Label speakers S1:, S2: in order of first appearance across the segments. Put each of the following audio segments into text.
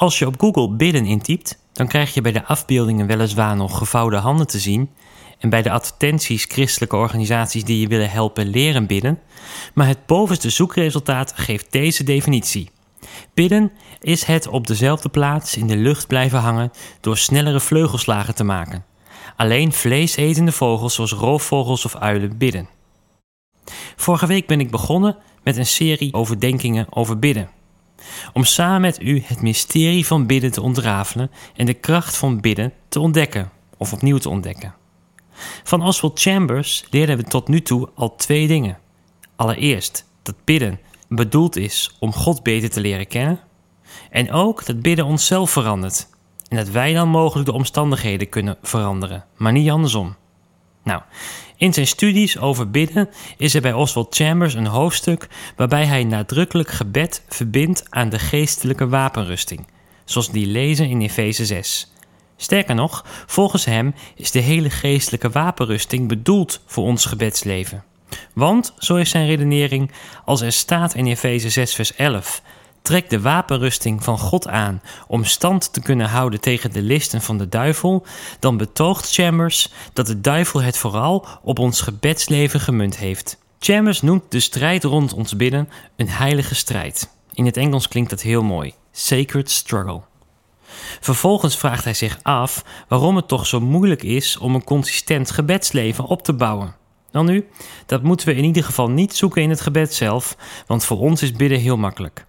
S1: Als je op Google bidden intypt, dan krijg je bij de afbeeldingen weliswaar nog gevouwen handen te zien en bij de advertenties christelijke organisaties die je willen helpen leren bidden, maar het bovenste zoekresultaat geeft deze definitie. Bidden is het op dezelfde plaats in de lucht blijven hangen door snellere vleugelslagen te maken. Alleen vleesetende vogels zoals roofvogels of uilen bidden. Vorige week ben ik begonnen met een serie overdenkingen over bidden. Om samen met u het mysterie van bidden te ontrafelen en de kracht van bidden te ontdekken of opnieuw te ontdekken. Van Oswald Chambers leerden we tot nu toe al twee dingen. Allereerst dat bidden bedoeld is om God beter te leren kennen. En ook dat bidden onszelf verandert. En dat wij dan mogelijk de omstandigheden kunnen veranderen, maar niet andersom. Nou, in zijn studies over bidden is er bij Oswald Chambers een hoofdstuk waarbij hij nadrukkelijk gebed verbindt aan de geestelijke wapenrusting, zoals die lezen in Efeze 6. Sterker nog, volgens hem is de hele geestelijke wapenrusting bedoeld voor ons gebedsleven. Want, zo is zijn redenering, als er staat in Efeze 6 vers 11... Trek de wapenrusting van God aan om stand te kunnen houden tegen de listen van de duivel, dan betoogt Chambers dat de duivel het vooral op ons gebedsleven gemunt heeft. Chambers noemt de strijd rond ons bidden een heilige strijd. In het Engels klinkt dat heel mooi: sacred struggle. Vervolgens vraagt hij zich af waarom het toch zo moeilijk is om een consistent gebedsleven op te bouwen. Dan nu, dat moeten we in ieder geval niet zoeken in het gebed zelf, want voor ons is bidden heel makkelijk.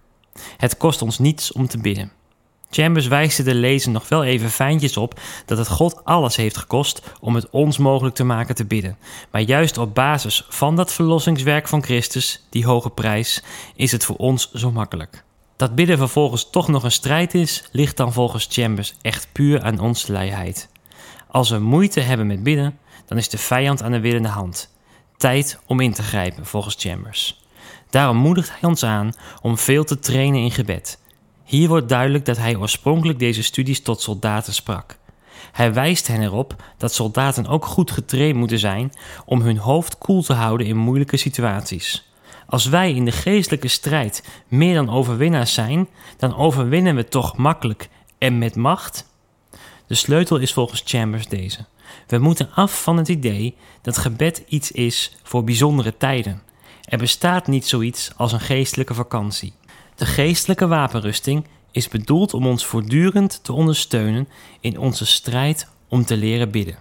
S1: Het kost ons niets om te bidden. Chambers wijst de lezer nog wel even fijntjes op dat het God alles heeft gekost om het ons mogelijk te maken te bidden. Maar juist op basis van dat verlossingswerk van Christus, die hoge prijs, is het voor ons zo makkelijk. Dat bidden vervolgens toch nog een strijd is, ligt dan volgens Chambers echt puur aan onze luiheid. Als we moeite hebben met bidden, dan is de vijand aan de willende hand. Tijd om in te grijpen, volgens Chambers. Daarom moedigt hij ons aan om veel te trainen in gebed. Hier wordt duidelijk dat hij oorspronkelijk deze studies tot soldaten sprak. Hij wijst hen erop dat soldaten ook goed getraind moeten zijn om hun hoofd koel te houden in moeilijke situaties. Als wij in de geestelijke strijd meer dan overwinnaars zijn, dan overwinnen we toch makkelijk en met macht? De sleutel is volgens Chambers deze. We moeten af van het idee dat gebed iets is voor bijzondere tijden. Er bestaat niet zoiets als een geestelijke vakantie. De geestelijke wapenrusting is bedoeld om ons voortdurend te ondersteunen in onze strijd om te leren bidden.